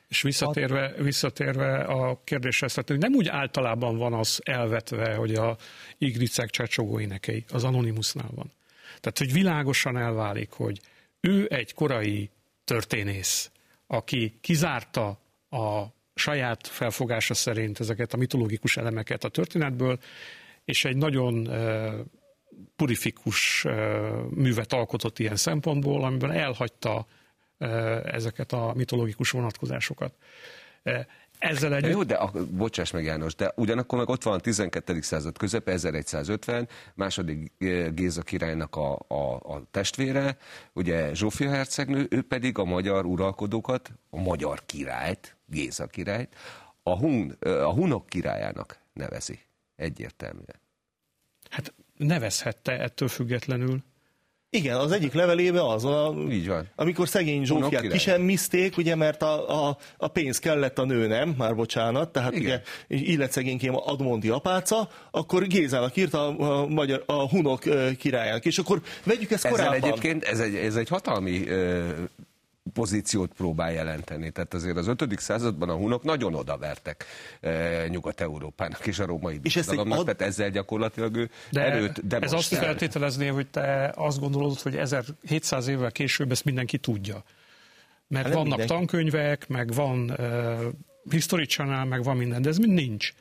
És visszatérve, visszatérve a kérdéshez, tehát nem úgy általában van az elvetve, hogy a igricek csacsogó énekei, az Anonymusnál van. Tehát, hogy világosan elválik, hogy ő egy korai történész, aki kizárta a saját felfogása szerint ezeket a mitológikus elemeket a történetből, és egy nagyon purifikus művet alkotott ilyen szempontból, amiben elhagyta ezeket a mitológikus vonatkozásokat. Ezzel együtt... Jó, de a, bocsáss meg János, de ugyanakkor meg ott van a 12. század közepe, 1150, második Géza királynak a, a, a testvére, ugye Zsófia hercegnő, ő pedig a magyar uralkodókat, a magyar királyt, Géza királyt, a, hun, a hunok királyának nevezi. Egyértelműen. Hát nevezhette ettől függetlenül. Igen, az egyik levelében az, a, Így van. amikor szegény Zsófiát kisemmizték, ugye, mert a, a, a pénz kellett a nő, nem? Már bocsánat, tehát Igen. ugye illetszegénykém Admonti apáca, akkor Gézának írta a, a, magyar, a hunok királyának, és akkor vegyük ezt Ezzel korábban. egyébként ez egy, ez egy hatalmi pozíciót próbál jelenteni. Tehát azért az 5. században a hunok nagyon odavertek e, Nyugat-Európának és a római birodalomnak, ad... tehát ezzel gyakorlatilag ő De erőt Ez azt feltételezné, hogy te azt gondolod, hogy 1700 évvel később ezt mindenki tudja. Mert hát vannak mindenki. tankönyvek, meg van uh, History Channel, meg van minden, de ez mind nincs.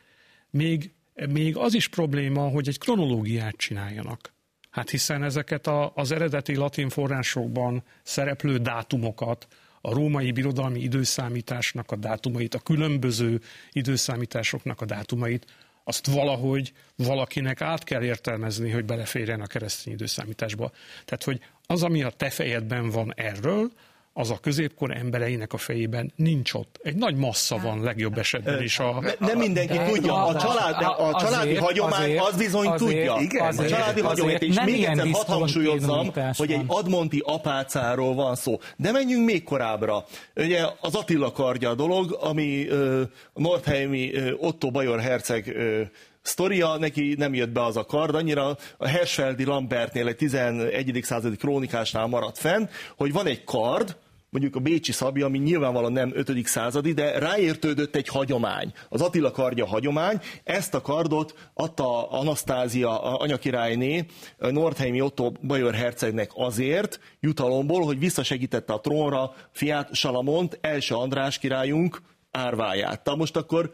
Még, még az is probléma, hogy egy kronológiát csináljanak. Hát hiszen ezeket a, az eredeti latin forrásokban szereplő dátumokat, a római birodalmi időszámításnak a dátumait, a különböző időszámításoknak a dátumait, azt valahogy valakinek át kell értelmezni, hogy beleférjen a keresztény időszámításba. Tehát, hogy az, ami a te fejedben van erről, az a középkor embereinek a fejében nincs ott. Egy nagy massza van legjobb esetben is. A, ne, nem mindenki de, tudja. A, család, a, a családi azért, hagyomány azért, az bizony azért, tudja. Igen, azért, a családi hagyomány. És még egyszer hadd hangsúlyozzam, hogy egy admonti apácáról van szó. De menjünk még korábbra. Ugye az Attila kardja a dolog, ami uh, Nordheimi uh, Otto Bajor herceg uh, sztoria, neki nem jött be az a kard, annyira a Hersfeldi Lambertnél egy 11. századi krónikásnál maradt fenn, hogy van egy kard, mondjuk a Bécsi Szabi, ami nyilvánvalóan nem 5. századi, de ráértődött egy hagyomány. Az Attila kardja hagyomány. Ezt a kardot adta Anasztázia anyakirályné Nordheimi Otto Bajor hercegnek azért jutalomból, hogy visszasegítette a trónra fiát Salamont, első András királyunk árváját. Tehát most akkor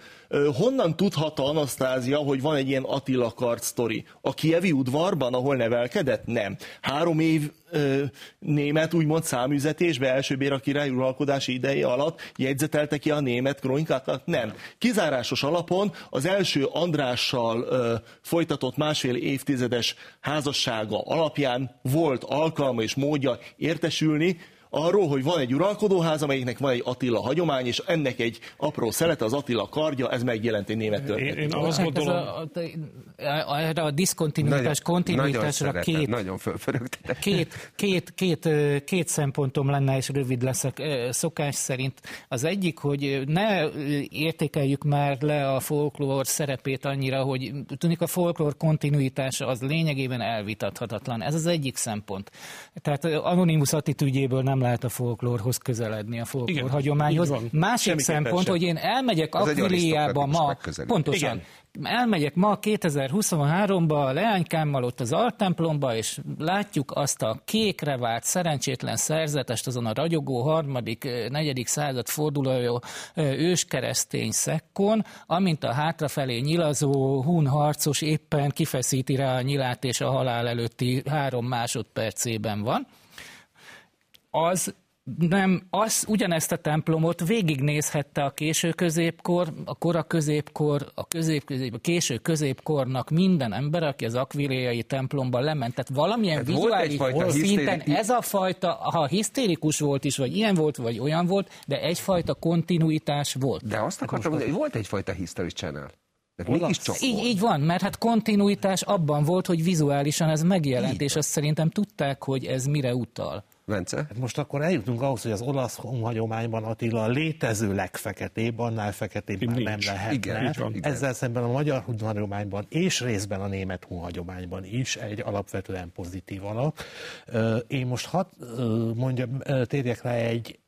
honnan tudhatta Anasztázia, hogy van egy ilyen Attila kard sztori? A kievi udvarban, ahol nevelkedett? Nem. Három év ö, német úgymond számüzetésbe első Béra király uralkodási ideje alatt jegyzetelte ki a német kronikákat? Nem. Kizárásos alapon az első Andrással ö, folytatott másfél évtizedes házassága alapján volt alkalma és módja értesülni, arról, hogy van egy uralkodóház, amelyiknek van egy Attila hagyomány, és ennek egy apró szelete, az Attila kardja, ez megjelent egy német történet. Én, én azt hát gondolom... A, erre a diszkontinuitás, kontinuitásra két, nagyon két, két, két, két szempontom lenne, és rövid leszek szokás szerint. Az egyik, hogy ne értékeljük már le a folklór szerepét annyira, hogy tudnik a folklór kontinuitása az lényegében elvitathatatlan. Ez az egyik szempont. Tehát anonimus attitűdjéből nem lehet a folklórhoz közeledni, a folklór Igen, hagyományhoz. Másik Semmi szempont, sem. hogy én elmegyek Akviliába ma, pontosan, Igen. elmegyek ma 2023-ba a leánykámmal ott az altemplomba, és látjuk azt a kékre vált szerencsétlen szerzetest azon a ragyogó harmadik, negyedik század forduló őskeresztény szekkon, amint a hátrafelé nyilazó hun harcos éppen kifeszíti rá a nyilát, és a halál előtti három másodpercében van az nem, az ugyanezt a templomot végignézhette a késő középkor, a kora középkor, a közép, közép, a késő középkornak minden ember, aki az akviléjai templomban lement. Tehát valamilyen Tehát vizuális szinten hisztéri... ez a fajta, ha hisztérikus volt is, vagy ilyen volt, vagy olyan volt, de egyfajta kontinuitás volt. De azt akartam mondani, hogy volt egyfajta history channel. így, így van, mert hát kontinuitás abban volt, hogy vizuálisan ez megjelent, így és azt szerintem tudták, hogy ez mire utal. Bence? Hát most akkor eljutunk ahhoz, hogy az olasz hagyományban Attila a létező legfeketébb, annál feketébb már nem lehet. Igen, igen. Ezzel szemben a magyar hagyományban és részben a német hagyományban is egy alapvetően pozitív alap. Én most hadd mondjam, térjek rá egy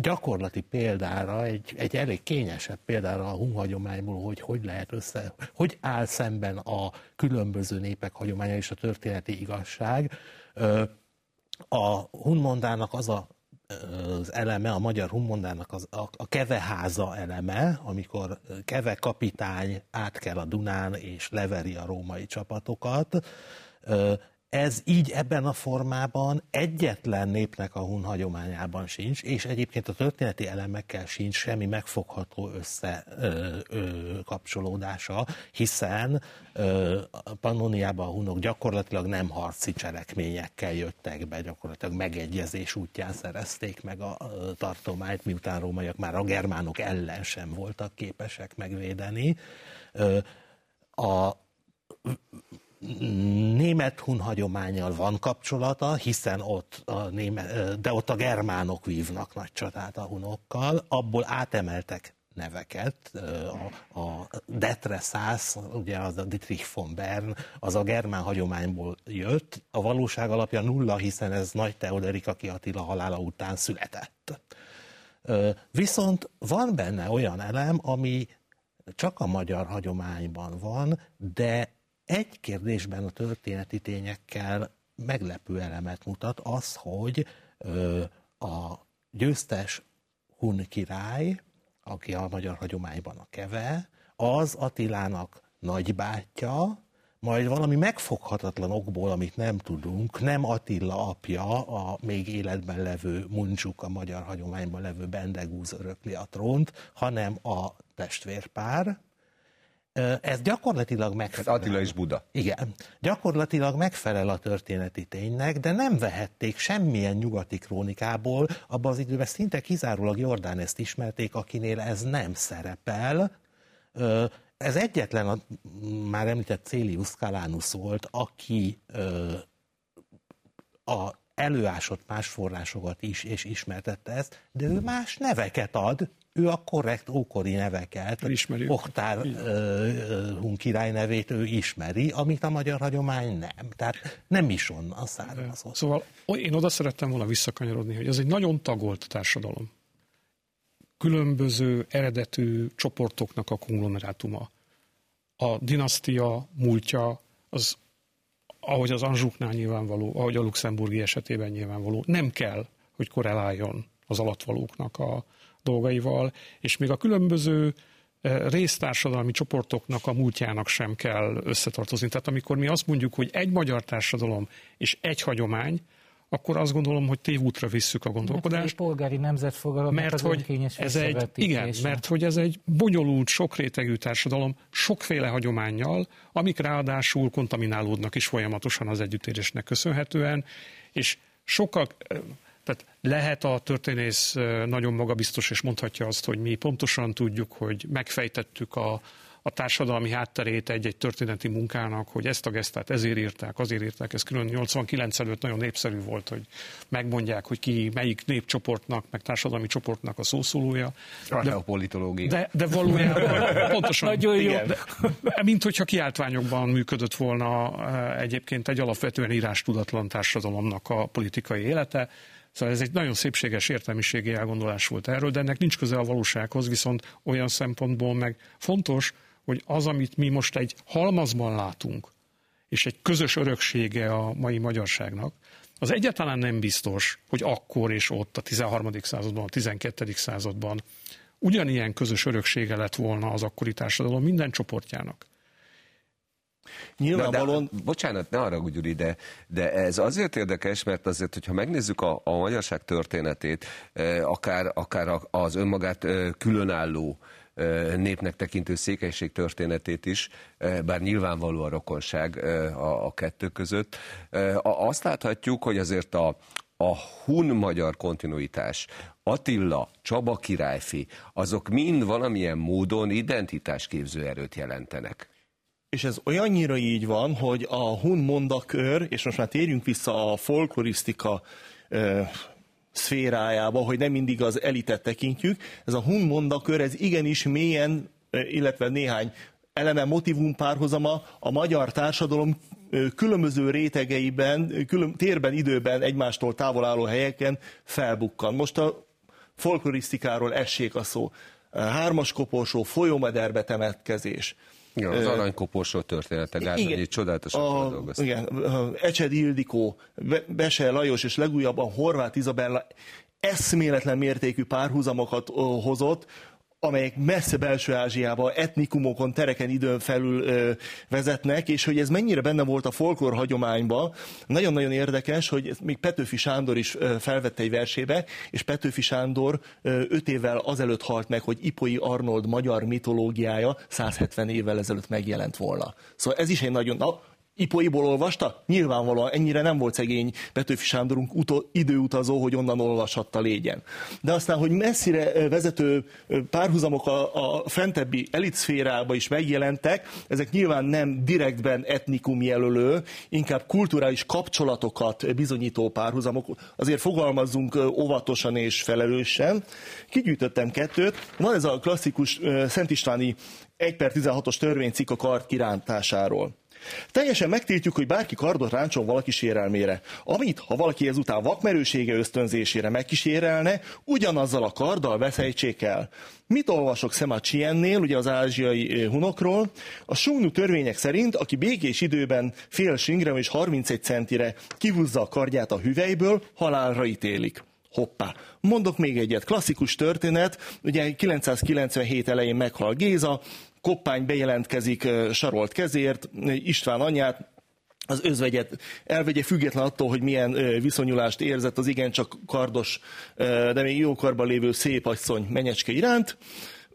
gyakorlati példára, egy, egy elég kényesebb példára a hagyományból, hogy hogy lehet össze, hogy áll szemben a különböző népek hagyománya és a történeti igazság a hunmondának az a az eleme, a magyar hunmondának az, a, a keveháza eleme, amikor keve kapitány át kell a Dunán és leveri a római csapatokat, ez így ebben a formában egyetlen népnek a hun hagyományában sincs, és egyébként a történeti elemekkel sincs semmi megfogható össze ö, ö, kapcsolódása, hiszen ö, Pannoniában a hunok gyakorlatilag nem harci cselekményekkel jöttek be, gyakorlatilag megegyezés útján szerezték meg a tartományt, miután rómaiak már a germánok ellen sem voltak képesek megvédeni. Ö, a német hun hagyományjal van kapcsolata, hiszen ott a német, de ott a germánok vívnak nagy csatát a hunokkal, abból átemeltek neveket. A, a Detre Szász, ugye az a Dietrich von Bern, az a germán hagyományból jött. A valóság alapja nulla, hiszen ez Nagy Teoderik, aki Attila halála után született. Viszont van benne olyan elem, ami csak a magyar hagyományban van, de egy kérdésben a történeti tényekkel meglepő elemet mutat az, hogy a győztes hun király, aki a magyar hagyományban a keve, az Attilának nagybátyja, majd valami megfoghatatlan okból, amit nem tudunk, nem Attila apja, a még életben levő Muncsuk, a magyar hagyományban levő Bendegúz örökli a trónt, hanem a testvérpár, ez gyakorlatilag megfelel. Hát Attila és Buda. Igen. Gyakorlatilag megfelel a történeti ténynek, de nem vehették semmilyen nyugati krónikából, abban az időben szinte kizárólag Jordán ezt ismerték, akinél ez nem szerepel. Ez egyetlen, a már említett Célius Calánus volt, aki a előásott más forrásokat is, és ismertette ezt, de ő más neveket ad, ő a korrekt ókori neveket, ismeri. Oktár Hun király nevét ő ismeri, amit a magyar hagyomány nem. Tehát nem is onnan származott. Szóval én oda szerettem volna visszakanyarodni, hogy ez egy nagyon tagolt társadalom. Különböző eredetű csoportoknak a konglomerátuma. A dinasztia múltja, az, ahogy az Anzsuknál nyilvánvaló, ahogy a luxemburgi esetében nyilvánvaló, nem kell, hogy korreláljon az alatvalóknak a, dolgaival, és még a különböző eh, résztársadalmi csoportoknak a múltjának sem kell összetartozni. Tehát amikor mi azt mondjuk, hogy egy magyar társadalom és egy hagyomány, akkor azt gondolom, hogy tévútra visszük a gondolkodást. Mert polgári nemzetfogalom, mert hogy ez egy, igen, mert hogy ez egy bonyolult, sokrétegű társadalom, sokféle hagyományjal, amik ráadásul kontaminálódnak is folyamatosan az együttérésnek köszönhetően, és sokkal tehát lehet a történész nagyon magabiztos, és mondhatja azt, hogy mi pontosan tudjuk, hogy megfejtettük a, a társadalmi hátterét egy-egy történeti munkának, hogy ezt a gesztát ezért írták, azért írták, ez külön 89 előtt nagyon népszerű volt, hogy megmondják, hogy ki melyik népcsoportnak, meg társadalmi csoportnak a szószólója. De, a politológia. De, de valójában pontosan. Nagyon jó. De, mint hogyha kiáltványokban működött volna egyébként egy alapvetően írástudatlan társadalomnak a politikai élete, Szóval ez egy nagyon szépséges értelmiségi elgondolás volt erről, de ennek nincs köze a valósághoz, viszont olyan szempontból meg fontos, hogy az, amit mi most egy halmazban látunk, és egy közös öröksége a mai magyarságnak, az egyáltalán nem biztos, hogy akkor és ott a 13. században, a 12. században ugyanilyen közös öröksége lett volna az akkori társadalom minden csoportjának. Nyilvánvalóan... De, bocsánat, ne arra Gyuri, de, de ez azért érdekes, mert azért, hogyha megnézzük a, a magyarság történetét, eh, akár, akár az önmagát eh, különálló eh, népnek tekintő székelység történetét is, bár nyilvánvaló a rokonság a, a kettő között. Azt láthatjuk, hogy azért a, a hun-magyar kontinuitás, Attila, Csaba királyfi, azok mind valamilyen módon identitásképző erőt jelentenek. És ez olyannyira így van, hogy a Hun mondakör, és most már térjünk vissza a folklorisztika ö, szférájába, hogy nem mindig az elitet tekintjük, ez a Hun mondakör, ez igenis mélyen, illetve néhány eleme, motivum párhozama a magyar társadalom különböző rétegeiben, külön, térben, időben, egymástól távol álló helyeken felbukkan. Most a folklorisztikáról essék a szó. Hármas koporsó, folyómederbe temetkezés, Ja, az aranykoporsó története, Gárdonyi csodálatosan dolgoztak. Igen, Ecsed Ildikó, Bese Lajos és legújabban Horváth Izabella eszméletlen mértékű párhuzamokat hozott, amelyek messze belső Ázsiába, etnikumokon, tereken időn felül ö, vezetnek, és hogy ez mennyire benne volt a folklór hagyományban, nagyon-nagyon érdekes, hogy még Petőfi Sándor is ö, felvette egy versébe, és Petőfi Sándor ö, öt évvel azelőtt halt meg, hogy Ipoi Arnold magyar mitológiája 170 évvel ezelőtt megjelent volna. Szóval ez is egy nagyon, na, Ipóiból olvasta? Nyilvánvalóan ennyire nem volt szegény Petőfi Sándorunk utó, időutazó, hogy onnan olvashatta légyen. De aztán, hogy messzire vezető párhuzamok a, a fentebbi elitszférába is megjelentek, ezek nyilván nem direktben etnikum jelölő, inkább kulturális kapcsolatokat bizonyító párhuzamok. Azért fogalmazzunk óvatosan és felelősen. Kigyűjtöttem kettőt. Van ez a klasszikus Szent Istváni 1 per 16-os törvénycikk a kard kirántásáról. Teljesen megtiltjuk, hogy bárki kardot ráncson valaki sérelmére. Amit, ha valaki ezután vakmerősége ösztönzésére megkísérelne, ugyanazzal a karddal veszejtsék el. Mit olvasok Csiennél, ugye az ázsiai hunokról? A sungnu törvények szerint, aki békés időben fél singrem és 31 centire kihúzza a kardját a hüvelyből, halálra ítélik. Hoppá. Mondok még egyet. Klasszikus történet, ugye 997 elején meghal Géza, Koppány bejelentkezik sarolt kezért, István anyát, az özvegyet elvegye független attól, hogy milyen viszonyulást érzett az igencsak kardos, de még jókorban lévő szép asszony menyecske iránt,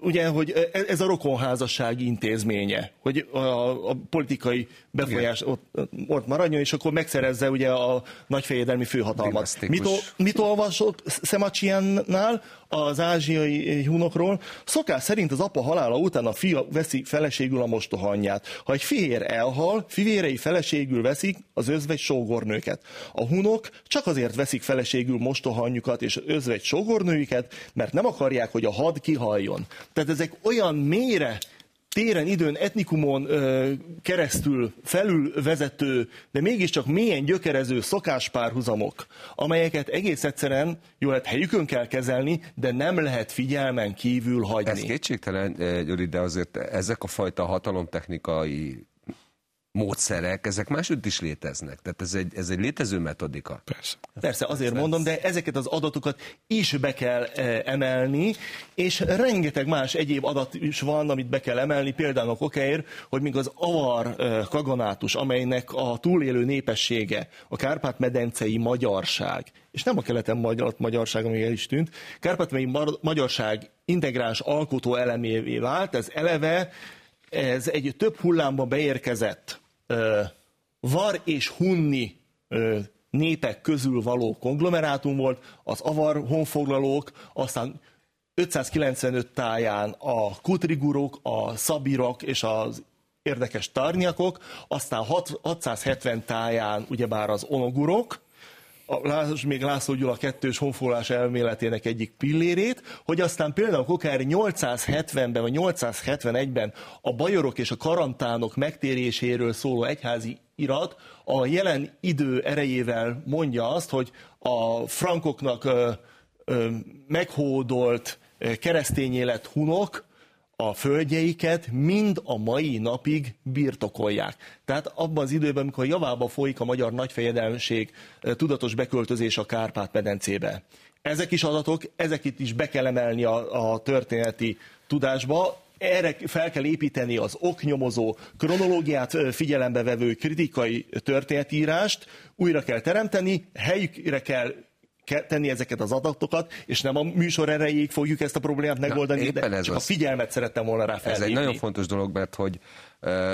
ugye, hogy e, ez a rokonházasság intézménye, hogy a, a politikai befolyás ott, ott maradjon, és akkor megszerezze ugye a nagyfejedelmi főhatalmat. Mit, mit olvasott Szemacsiannál az ázsiai hunokról? Szokás szerint az apa halála után a fia veszi feleségül a mostohanyját. Ha egy fihér elhal, fivérei feleségül veszik az özvegy sógornőket. A hunok csak azért veszik feleségül mostohanyjukat és özvegy sógornőiket, mert nem akarják, hogy a had kihaljon. Tehát ezek olyan mélyre téren, időn, etnikumon keresztül felül vezető, de mégiscsak mélyen gyökerező szokáspárhuzamok, amelyeket egész egyszerűen jó lehet helyükön kell kezelni, de nem lehet figyelmen kívül hagyni. Ez kétségtelen, Gyuri, de azért ezek a fajta hatalomtechnikai módszerek, ezek máshogy is léteznek. Tehát ez egy, ez egy létező metodika. Persze. Persze, azért mondom, de ezeket az adatokat is be kell e, emelni, és rengeteg más egyéb adat is van, amit be kell emelni, például a kokáért, hogy még az avar e, kaganátus, amelynek a túlélő népessége, a Kárpát-medencei magyarság, és nem a keleten magyar, magyarság, ami el is tűnt, Kárpát-medencei magyarság integráns alkotó elemévé vált, ez eleve ez egy több hullámban beérkezett var és hunni népek közül való konglomerátum volt, az avar honfoglalók, aztán 595 táján a kutrigurok, a szabirok és az érdekes tárnyakok, aztán 670 táján ugyebár az onogurok, a, még László Gyula kettős honfoglalás elméletének egyik pillérét, hogy aztán például Kokári 870-ben vagy 871-ben a bajorok és a karantánok megtéréséről szóló egyházi irat a jelen idő erejével mondja azt, hogy a frankoknak ö, ö, meghódolt keresztény élet hunok, a földjeiket mind a mai napig birtokolják. Tehát abban az időben, amikor javába folyik a magyar nagyfejedelmség tudatos beköltözés a Kárpát-medencébe. Ezek is adatok, ezeket is be kell emelni a, a történeti tudásba, erre fel kell építeni az oknyomozó, kronológiát figyelembe vevő kritikai történetírást, újra kell teremteni, helyükre kell tenni ezeket az adatokat, és nem a műsor erejéig fogjuk ezt a problémát megoldani, Na, de csak az... a figyelmet szerettem volna rá felhívni. Ez egy nagyon fontos dolog, mert hogy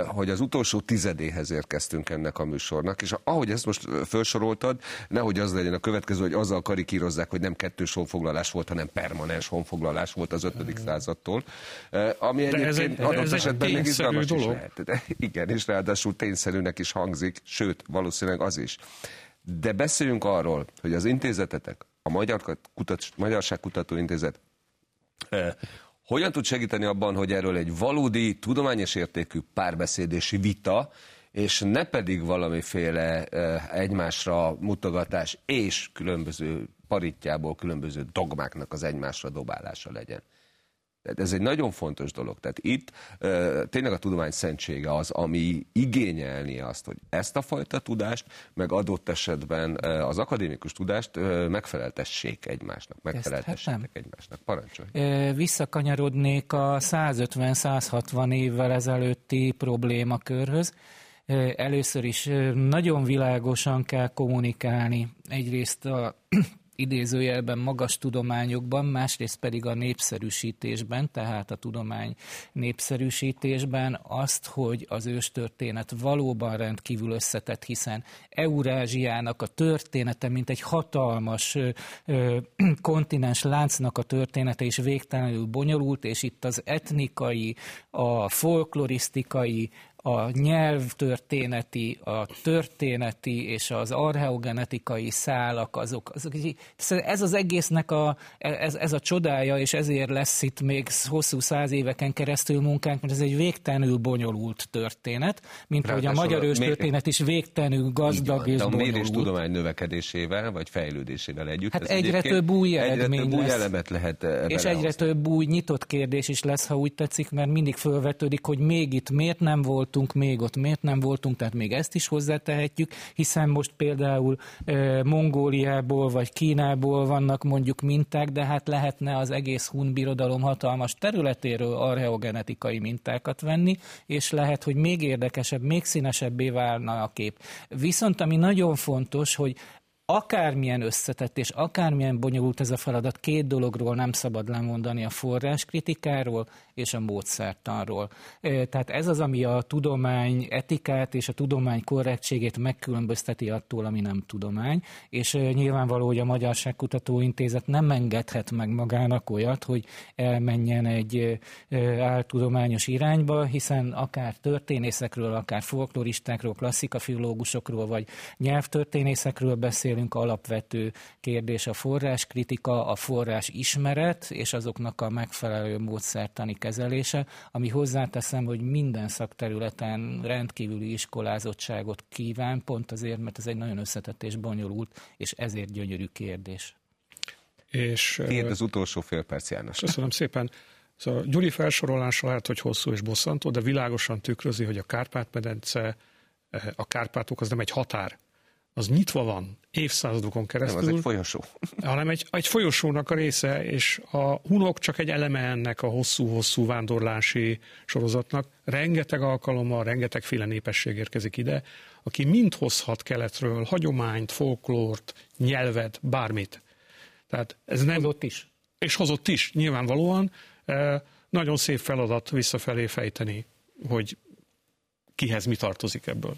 hogy az utolsó tizedéhez érkeztünk ennek a műsornak, és ahogy ezt most felsoroltad, nehogy az legyen a következő, hogy azzal karikírozzák, hogy nem kettős honfoglalás volt, hanem permanens honfoglalás volt az 5. századtól, ami egyébként ez egy, adott ez esetben még izgalmas dolog. is lehet. De igen, és ráadásul tényszerűnek is hangzik, sőt, valószínűleg az is. De beszéljünk arról, hogy az intézetetek, a Magyar Kutat, Magyarság Kutató Intézet eh, hogyan tud segíteni abban, hogy erről egy valódi, tudományos értékű párbeszédési vita, és ne pedig valamiféle eh, egymásra mutogatás és különböző paritjából különböző dogmáknak az egymásra dobálása legyen. Tehát ez egy nagyon fontos dolog. Tehát itt uh, tényleg a tudomány szentsége az, ami igényelni azt, hogy ezt a fajta tudást, meg adott esetben uh, az akadémikus tudást uh, megfeleltessék egymásnak, megfeleltessék egymásnak. Parancsolj. Visszakanyarodnék a 150-160 évvel ezelőtti problémakörhöz. Először is nagyon világosan kell kommunikálni egyrészt a idézőjelben magas tudományokban, másrészt pedig a népszerűsítésben, tehát a tudomány népszerűsítésben azt, hogy az őstörténet valóban rendkívül összetett, hiszen Eurázsiának a története, mint egy hatalmas kontinens láncnak a története is végtelenül bonyolult, és itt az etnikai, a folklorisztikai, a nyelvtörténeti, a történeti és az archeogenetikai szálak, azok, azok ez az egésznek a, ez, ez a csodája, és ezért lesz itt még hosszú száz éveken keresztül munkánk, mert ez egy végtelenül bonyolult történet, mint ahogy a magyar őstörténet is végtelenül gazdag és bonyolult. a mérés tudomány növekedésével, vagy fejlődésével együtt. Hát egyre több új eredmény egyre több új elemet lehet És egyre több új nyitott kérdés is lesz, ha úgy tetszik, mert mindig felvetődik, hogy még itt miért nem volt voltunk még, ott miért nem voltunk, tehát még ezt is hozzátehetjük, hiszen most például Mongóliából vagy Kínából vannak mondjuk minták, de hát lehetne az egész hun birodalom hatalmas területéről archeogenetikai mintákat venni, és lehet, hogy még érdekesebb, még színesebbé válna a kép. Viszont ami nagyon fontos, hogy akármilyen összetett és akármilyen bonyolult ez a feladat, két dologról nem szabad lemondani a forráskritikáról és a módszertanról. Tehát ez az, ami a tudomány etikát és a tudomány korrektségét megkülönbözteti attól, ami nem tudomány, és nyilvánvaló, hogy a Magyarságkutató Intézet nem engedhet meg magának olyat, hogy elmenjen egy áltudományos irányba, hiszen akár történészekről, akár folkloristákról, klasszikafilológusokról, vagy nyelvtörténészekről beszél beszélünk, alapvető kérdés a forráskritika, a forrás ismeret és azoknak a megfelelő módszertani kezelése, ami hozzáteszem, hogy minden szakterületen rendkívüli iskolázottságot kíván, pont azért, mert ez egy nagyon összetett és bonyolult, és ezért gyönyörű kérdés. És, Kérd az utolsó fél perc, János. Köszönöm szépen. Szóval Gyuri felsorolása lehet, hogy hosszú és bosszantó, de világosan tükrözi, hogy a Kárpát-medence, a Kárpátok az nem egy határ, az nyitva van évszázadokon keresztül. Nem, az egy folyosó. Hanem egy, egy folyosónak a része, és a hunok csak egy eleme ennek a hosszú-hosszú vándorlási sorozatnak. Rengeteg alkalommal, rengetegféle népesség érkezik ide, aki mind hozhat keletről hagyományt, folklórt, nyelvet, bármit. Tehát ez nem... Hozott is. És hozott is, nyilvánvalóan. Nagyon szép feladat visszafelé fejteni, hogy kihez mi tartozik ebből.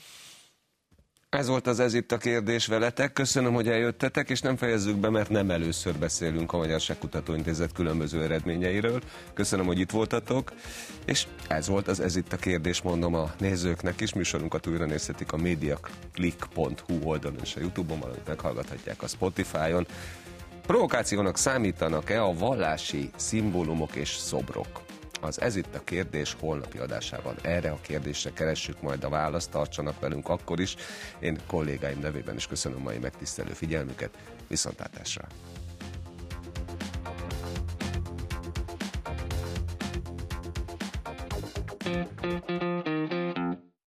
Ez volt az Ez itt a kérdés veletek. Köszönöm, hogy eljöttetek, és nem fejezzük be, mert nem először beszélünk a Magyarság Kutatóintézet különböző eredményeiről. Köszönöm, hogy itt voltatok, és ez volt az Ez itt a kérdés, mondom a nézőknek is. Műsorunkat újra nézhetik a mediaclick.hu oldalon és a Youtube-on, valamint meghallgathatják a Spotify-on. Provokációnak számítanak-e a vallási szimbólumok és szobrok? Az Ez itt a kérdés holnapi adásában. Erre a kérdésre keressük majd a választ, tartsanak velünk akkor is. Én kollégáim nevében is köszönöm mai megtisztelő figyelmüket. Viszontlátásra!